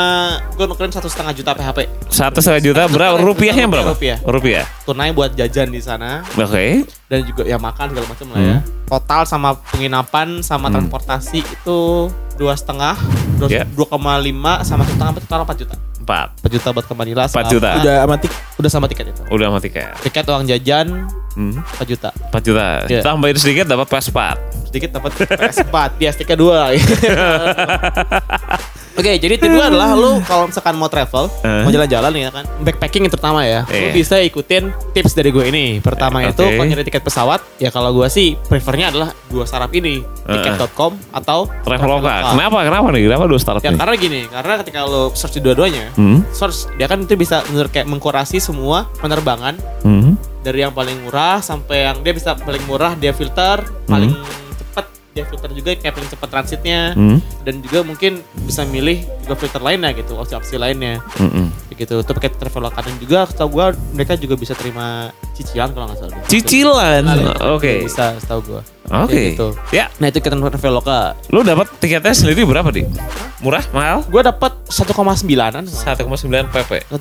gue nukerin satu setengah juta PHP. Satu setengah juta berapa? Rupiahnya berapa? Rupiah. Rupiah. Tunai buat jajan di sana Oke. dan juga ya makan segala macam lah ya. Total sama penginapan sama transportasi itu dua setengah, dua Ya. dua koma lima sama satu setengah total empat juta. Empat. Empat juta buat ke Manila. Empat sama- juta. udah amatik Udah sama tiket itu. Udah mati kayak. Tiket uang jajan Hmm. 4 juta. 4 juta. Iya. Tambahin sedikit dapat PS4. Sedikit dapat PS4, dia stiker dua lagi. Oke, jadi tip gue adalah lu kalau misalkan mau travel, Eh. mau jalan-jalan ya kan, backpacking yang terutama ya, Iya. lu bisa ikutin tips dari gue ini. Pertama Eh, itu oke. kalau nyari tiket pesawat, ya kalau gue sih prefernya adalah dua startup ini, Eh, tiket.com atau Traveloka. Kenapa? Kenapa nih? Kenapa dua startup Ya nih? karena gini, karena ketika lo search di dua-duanya, Hmm. search dia kan itu bisa menurut kayak mengkurasi semua penerbangan Hmm. dari yang paling murah sampai yang dia bisa paling murah dia filter paling cepat dia filter juga kayak paling cepat transitnya Hmm. dan juga mungkin bisa milih juga filter lainnya gitu opsi-opsi lainnya Mm-mm. gitu itu pakai traveloka dan juga setahu gua mereka juga bisa terima cicilan kalau nggak salah. Cicilan. Ya. Oke. bisa setahu gua Oke. Kayak gitu. Ya, Nah itu kita Traveloka. lu dapat tiketnya sendiri berapa, Di? Murah, mahal? Gue dapat 1,9an. 1,9 PP. 1,9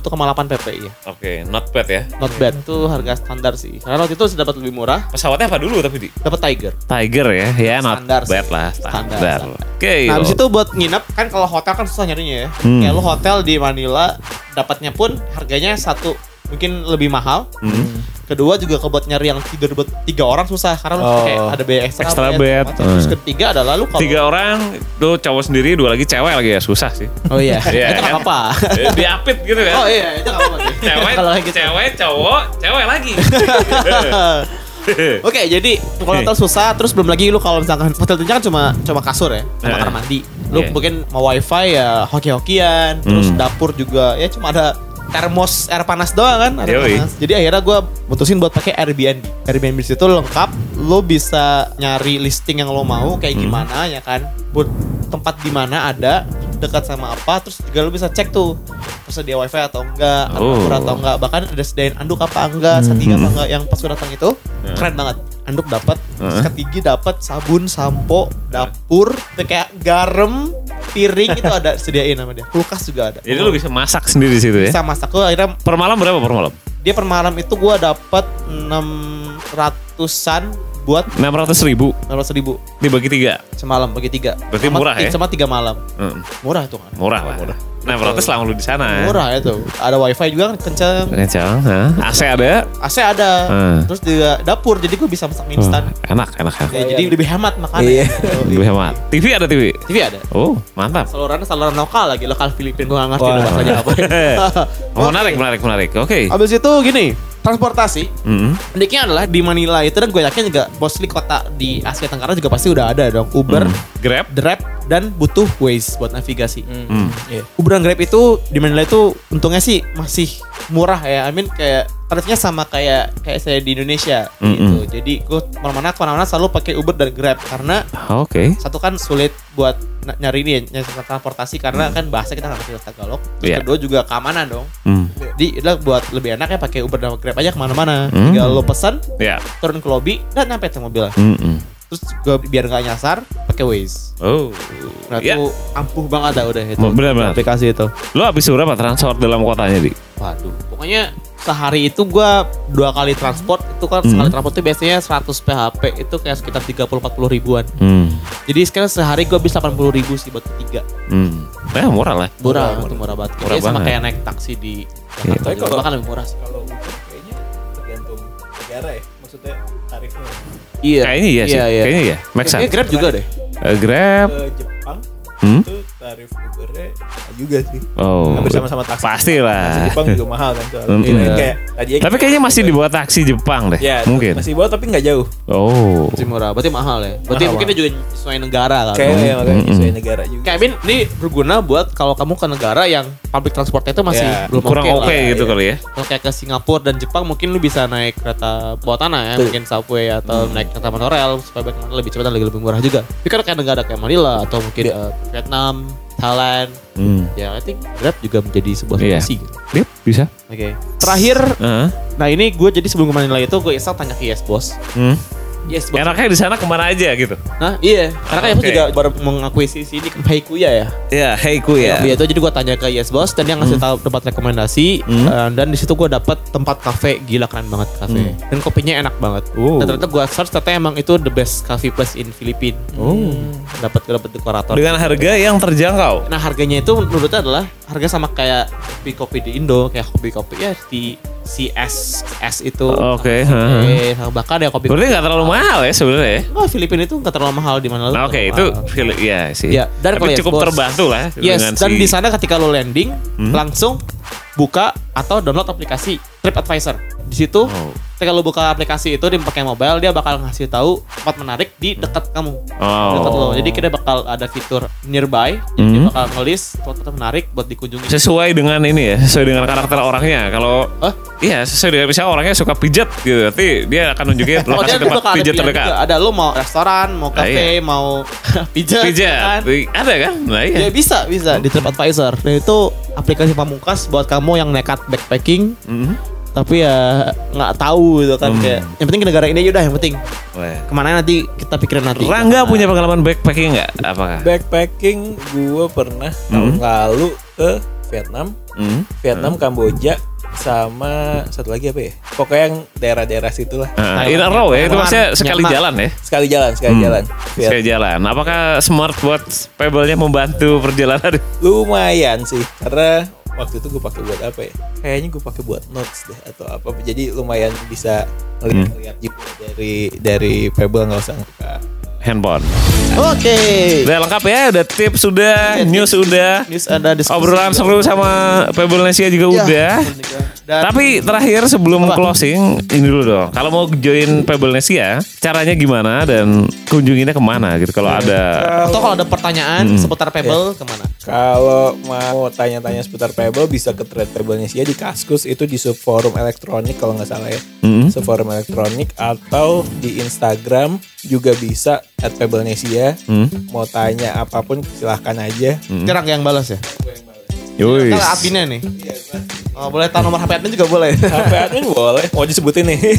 1,8 pp ya. Oke, not bad ya. Not bad tuh harga standar sih. Karena waktu itu sudah dapat lebih murah. Pesawatnya apa dulu tapi, Di? Dapat Tiger. Tiger ya, ya not Standar bad sih. lah, Standar, standar. Oke. Nah, habis itu buat nginep kan kalau hotel kan susah nyarinya ya. Hmm. Kayak lu hotel di Manila dapatnya pun harganya satu mungkin lebih mahal. Hmm. Kedua juga kalau buat nyari yang tidur buat tiga orang susah karena lu Oh. kayak ada biaya ekstra. Extra bayar bed. macam. Terus Hmm. ketiga adalah lu kalau Tiga orang, tuh cowok sendiri, dua lagi cewek lagi ya susah sih. Oh iya, Iya, itu kan? apa-apa. Eh, Diapit gitu kan. Oh iya, itu nggak apa-apa. sih. Cewek, kalau gitu. cewek, cowok, cewek lagi. Oke, jadi kalau hotel susah, terus belum lagi lu kalau misalkan hotel itu kan cuma cuma kasur ya, sama Eh. kamar mandi. Lu Iya. mungkin mau wifi ya hoki-hokian, terus Hmm. dapur juga ya cuma ada termos air panas doang kan, air Yoi. panas. Jadi akhirnya gue mutusin buat pakai Airbnb. Airbnb di situ lengkap, lu bisa nyari listing yang lo mau kayak Hmm. gimana ya kan, buat tempat di mana ada dekat sama apa, terus juga lu bisa cek tuh tersedia wifi atau enggak, Oh. atau enggak, bahkan ada sediain anduk apa enggak, settingan apa enggak yang pas gue datang itu keren banget. Anduk dapat, Heeh. ketigi dapat, sabun, sampo, dapur, kayak garam, piring itu ada sediain sama dia. Kulkas juga ada. Jadi lu bisa masak sendiri di situ ya. bisa masak tuh akhirnya Per malam berapa per malam? dia per malam itu gua dapat 600-an buat 600 ribu 600 ribu dibagi tiga. semalam bagi tiga. Berarti Sama- murah ya? Sama tiga malam. Hmm, Murah itu kan. murah lah. 600 selama lu di sana. Murah itu. Ada wifi juga kan kenceng. Kencang, ha? AC ada. AC ada. Hmm. Terus juga dapur jadi gua bisa masak mie instan. Wah, enak, enak, enak. Ya, jadi lebih hemat makannya. Iya. Lebih hemat. TV ada TV. TV ada. Oh, mantap. Saluran saluran lokal lagi lokal Filipina gua nggak ngerti bahasanya apa. Oh, menarik, menarik, menarik. Oke. Abis itu gini, transportasi Hmm. Uniknya adalah di Manila itu dan gue yakin juga mostly kota di Asia Tenggara juga pasti udah ada dong Uber, Hmm. Grab. Grab dan butuh Waze buat navigasi. Hmm. Iya. Uber dan Grab itu di Manila itu untungnya sih masih murah ya. I mean kayak tarifnya sama kayak kayak saya di Indonesia Mm-mm. gitu. Jadi gue ke mana-mana ke mana-mana selalu pakai Uber dan Grab karena Oke. satu kan sulit buat ny- nyari ini ya, nyari transportasi karena kan bahasa kita nggak ngerti bahasa Tagalog. Terus Iya. kedua juga keamanan dong. Hmm. Jadi udah buat lebih enak ya pakai Uber dan Grab aja ke mana-mana. Hmm. Tinggal lo pesan, Ya. turun ke lobby dan nyampe tuh mobil. Hmm. Terus gue biar nggak nyasar pakai Waze. Oh. Nah itu ampuh banget dah udah itu. Bener-bener. Aplikasi itu. Lu habis berapa transport dalam kotanya, Di? Waduh. Pokoknya sehari itu gue dua kali transport itu kan Hmm. sekali transport itu biasanya 100 PHP itu kayak sekitar 30-40 ribuan. Hmm. Jadi sekarang sehari gue bisa 80 ribu sih buat ketiga. Hmm. Eh, murah lah. Murah, itu murah banget. Murah Kayaknya sama kayak naik taksi di. Jakarta. Tapi juga. kalau- Bahkan lebih murah sih. Kalau kayaknya tergantung negara ya. Maksudnya tarifnya. Iya. Kayaknya iya sih. Kayaknya iya. Make Kayaknya sense. Grab juga deh. Eh, Grab. Ke Jepang Hmm? itu tarif Ubernya juga sih. Oh. Hampir sama-sama taksi. Pasti Taksi lah. Jepang juga mahal kan soalnya. Hmm. Iya, Iya. kayak tadi Tapi kayaknya masih di bawah taksi Jepang deh. Ya, Mungkin. Masih bawah tapi nggak jauh. Oh. Masih murah. Berarti mahal ya. Berarti Mahal, mungkin juga sesuai negara kan. Kayak ya, makanya Mm-mm. sesuai negara juga. Kayak Bin, ini berguna buat kalau kamu ke negara yang public transportnya itu masih Ya, belum Kurang oke lah. gitu iya. kali ya. Kalau kayak ke Singapura dan Jepang mungkin lu bisa naik kereta bawah tanah ya, Betul. mungkin subway atau naik kereta monorail supaya lebih cepat dan lebih, lebih murah juga. Tapi kan kayak negara kayak Manila atau mungkin eh, Vietnam, Thailand, Hmm. ya I think Grab juga menjadi sebuah Iya. solusi. gitu. Yep, bisa. Oke. Terakhir, Heeh. nah ini gue jadi sebelum ke Manila itu gue iseng tanya ke Yes Boss. Hmm. Yes. Enaknya di sana ke mana aja gitu. Nah iya, karena kan Oke. juga baru mengakuisisi ini Heikuya ya. Ya, hey ku Ya. itu jadi gue tanya ke Yes Boss dan dia ngasih tahu tempat rekomendasi Hmm. uh, dan di situ gue dapat tempat kafe gila keren banget kafe Hmm. dan kopinya enak banget. Oh. Dan ternyata gue search ternyata emang itu the best coffee place in Filipina. Oh. Dapat dapat dekorator. Dengan harga yang terjangkau. Nah harganya itu menurutnya adalah harga sama kayak kopi kopi di Indo kayak kopi kopi ya di CS S itu. Oke, Oke, heeh. bahkan ya kopi. Berarti nggak terlalu mahal ya sebenarnya ya? Oh, Filipina itu nggak terlalu mahal di mana Nah, Oke, itu feel ya sih. Ya, dan Tapi Yes cukup Boss- terbantu lah Yes, dan si di sana ketika lo landing Hmm? langsung buka atau download aplikasi TripAdvisor. Di situ Oh. lo buka aplikasi itu dia pakai mobile dia bakal ngasih tahu tempat menarik di dekat kamu. Oh. Dekat lo. Jadi kita bakal ada fitur nearby. Jadi dia Hmm. bakal ngelis tempat menarik buat dikunjungi. sesuai dengan ini ya, sesuai dengan karakter orangnya. Kalau Hah? iya sesuai dengan misalnya orangnya suka pijat gitu, berarti dia akan nunjukin Oh, lokasi dia tempat pijat terdekat. juga. Ada lo mau restoran, mau Ah, kafe, mau pijat, Pijat, kan? ada kan? Nah Ya iya. bisa, bisa di TripAdvisor. Dan itu aplikasi pamungkas buat kamu yang nekat backpacking Mhm. Tapi ya nggak tahu gitu kan kayak yang penting ke negara ini aja udah yang penting Weh. ke mana nanti kita pikirin nanti Rangga punya pengalaman backpacking nggak? Apakah? Backpacking gue pernah tahun lalu ke Vietnam, Hmm? Vietnam, Kamboja, sama satu lagi apa ya? Pokoknya yang daerah-daerah situ lah. Nah, in a row ya, itu maksudnya sekali Myanmar. jalan ya? Sekali jalan, sekali Hmm. jalan. Viet- Sekali jalan. Apakah smart buat Pebble-nya membantu perjalanan? Lumayan sih, karena waktu itu gue pakai buat apa ya? Kayaknya gue pakai buat notes deh atau apa. Jadi lumayan bisa ngeliat-ngeliat juga dari dari Pebble nggak usah buka. Handphone. oke Udah lengkap ya, udah tips sudah, news sudah, news ada diskusi obrolan juga. seru sama Pebble Nesia juga Ya, udah. Dan- Tapi terakhir sebelum Apa? closing ini dulu dong. Kalau mau join Pebble Nesia, caranya gimana dan kunjunginnya ke mana gitu kalau ada atau kalau ada pertanyaan seputar Pebble ke mana Kalau mau tanya-tanya seputar Pebble bisa ke thread Pebble Nesia di Kaskus itu di subforum elektronik kalau nggak salah ya. Mm. Subforum elektronik atau di Instagram juga bisa at Pebble Nesia. Mm. Mau tanya apa pun silahkan aja. Jarang yang balas ya Yoi. Kita adminnya nih oh, boleh tahu nomor HP admin juga boleh HP admin boleh. Mau disebutin nih.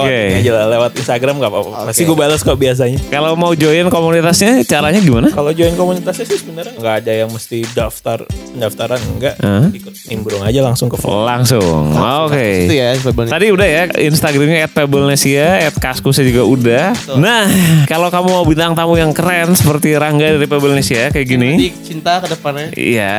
Oke. ini aja lah, lewat Instagram nggak apa-apa. Pasti gue balas kok biasanya. Kalau mau join komunitasnya caranya gimana? Kalau join komunitasnya sih sebenarnya nggak ada yang mesti daftar pendaftaran enggak. Hah? Ikut nimbrung aja langsung ke forum. Langsung. Oke. itu ya Pebble Tadi udah ya Instagramnya at Pebble-Nesia At Kaskusnya juga udah Nah Kalau kamu mau bintang tamu yang keren Seperti Rangga dari Pebble-Nesia Kayak gini cinta ke depannya Iya.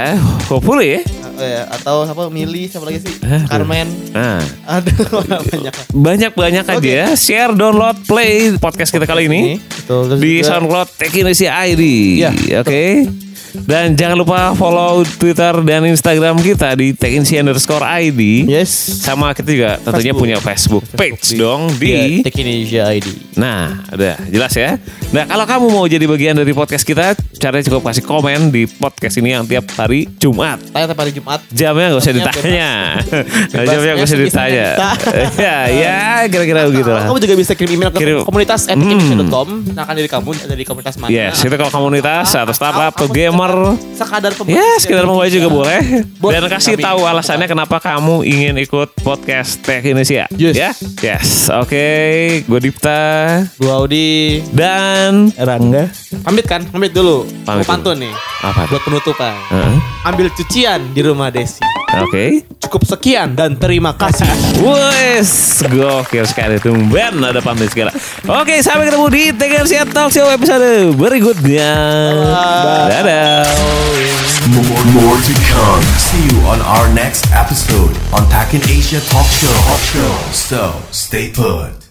Hopefully ya? Oh, ya. atau apa Mili siapa lagi sih? Aduh. Carmen. Nah. Aduh banyak. Banyak-banyak aja ya. Share, download, play Podcast kita kali ini Betul, terus Di juga- Soundcloud Tech Indonesia ID Iya, Oke dan jangan lupa follow Twitter dan Instagram kita di Tekinsi underscore ID. yes Sama kita juga tentunya Facebook. punya Facebook page dong di Iya, Tech Indonesia ID Nah, udah jelas ya. Nah, kalau kamu mau jadi bagian dari podcast kita, caranya cukup kasih komen di podcast ini yang tiap hari Jumat. tanya tiap hari Jumat Jamnya nggak usah ditanya. Bebas. Jamnya nggak usah ditanya. ya, ya kira-kira begitu lah. Kamu juga bisa kirim email ke Kirim. komunitas at techindonesia.com. Nah, kan dari kamu dari komunitas mana? Yes, itu kalau komunitas atau startup atau kamu Sekadar pembaca. Ya, sekedar mau juga boleh. Boleh. Dan kasih Kami- tahu alasannya kenapa kamu ingin ikut podcast Tech Indonesia. Yes. Ya, yes. Oke, gue Dipta Gua Audi. dan Rangga. Pamit kan? Pamit dulu. Pamit Mau pantun nih. apa? Buat penutupan. Heeh. Ambil cucian di rumah Desi. Oke. Cukup sekian dan terima kasih. Wes, gokil sekali tumben ada pamit segala. Oke, sampai ketemu di Tegan Siap Talk Show episode berikutnya. Dadah. More, more to come. See you on our next episode on Takin Asia Talk Show. Talk Show. So stay put.